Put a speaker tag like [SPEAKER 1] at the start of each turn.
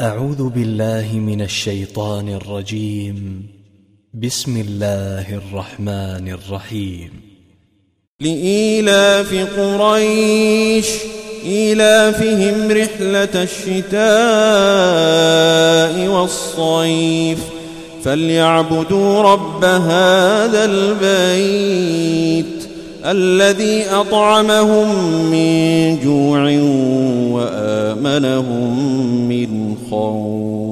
[SPEAKER 1] أعوذ بالله من الشيطان الرجيم. بسم الله الرحمن الرحيم.
[SPEAKER 2] لإيلاف قريش إيلافهم رحلة الشتاء والصيف فليعبدوا رب هذا البيت الذي أطعمهم من وآمنهم من خوف.